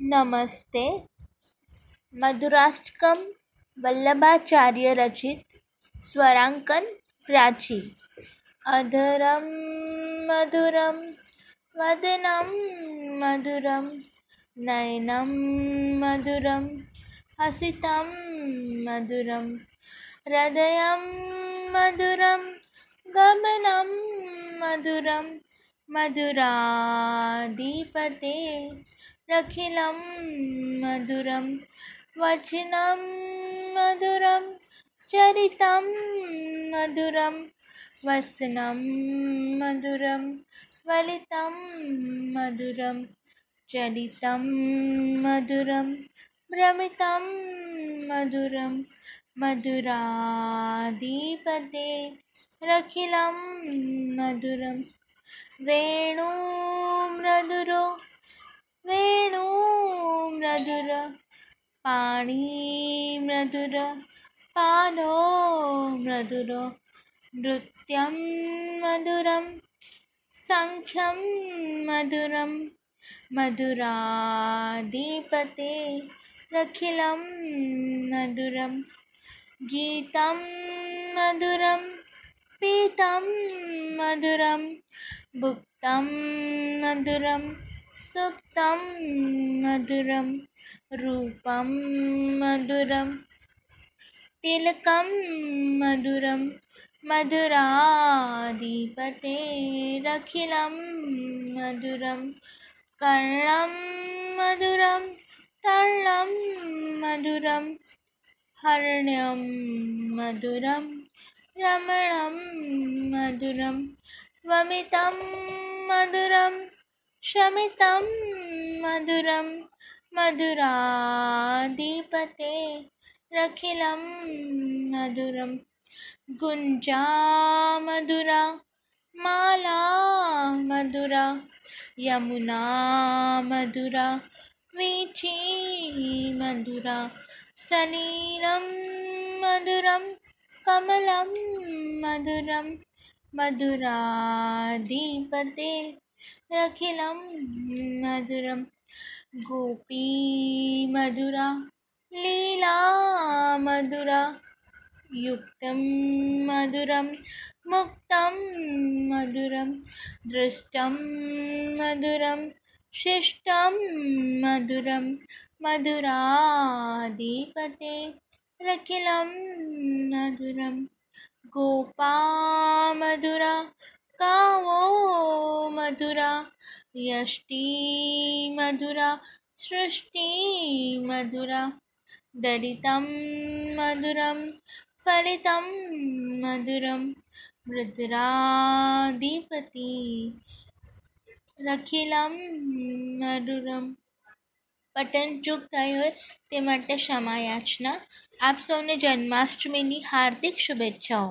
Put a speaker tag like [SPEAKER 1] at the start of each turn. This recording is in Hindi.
[SPEAKER 1] नमस्ते। मधुराष्टकम वल्लभाचार्य रचित स्वरांकन प्राची। अधरम मधुरम वदनम मधुरम नयनम मधुरम हसितम मधुरम हृदय मधुरम गमनम मधुरम मधुराधिपते। रखिलं मधुरं, वचनं मधुरं, चरितं मधुरं, वसनं मधुरं, वलितं मधुरं, चरितं मधुरं, भ्रमितं मधुरं, मधुराधिपते, रखिलं मधुरं, वेणु मधुरो वेणु मधुर, पाणी मधुर, पादो मधुर, नृत्यं मधुरं सङ्ख्यं मधुरं, मधुराधिपते रखिलं मधुरं, गीतं मधुरं पीतं मधुरं, भुक्तं मधुरं सुप्तं मधुरं, रूपं मधुरं, तिलकं मधुरं, मधुराधिपतेरखिलं मधुरं, कर्णं मधुरं, तर्णं मधुरं, हर्ण्यं मधुरं, रमणं मधुरं, वमितं मधुरं शमितं मधुरं रखिलं मधुरं गुञ्जा मधुरा माला मधुरा यमुना मधुरा वीची मधुरा सलीलं मधुरं कमलं मधुरं मधुराधिपते रखिलं मधुरं। गोपी मधुरा, लीला मधुरा, युक्तं मधुरं, मुक्तं मधुरं, दृष्टं मधुरं, शिष्टं मधुरं, मधुराधिपते रखिलं मधुरं। गोपा मधुरा કાવો મધુરા યષ્ટિ મધુરા સૃષ્ટિ મધુરા દરિતમ મધુરમ ફલિતમ મધુરમ વૃદ્રાધિપતિ રખીલમ મધુરમ પટન ચૂપ થઈ હોય તે માટે ક્ષમા યાચના આપ સૌને જન્માષ્ટમીની હાર્દિક શુભેચ્છાઓ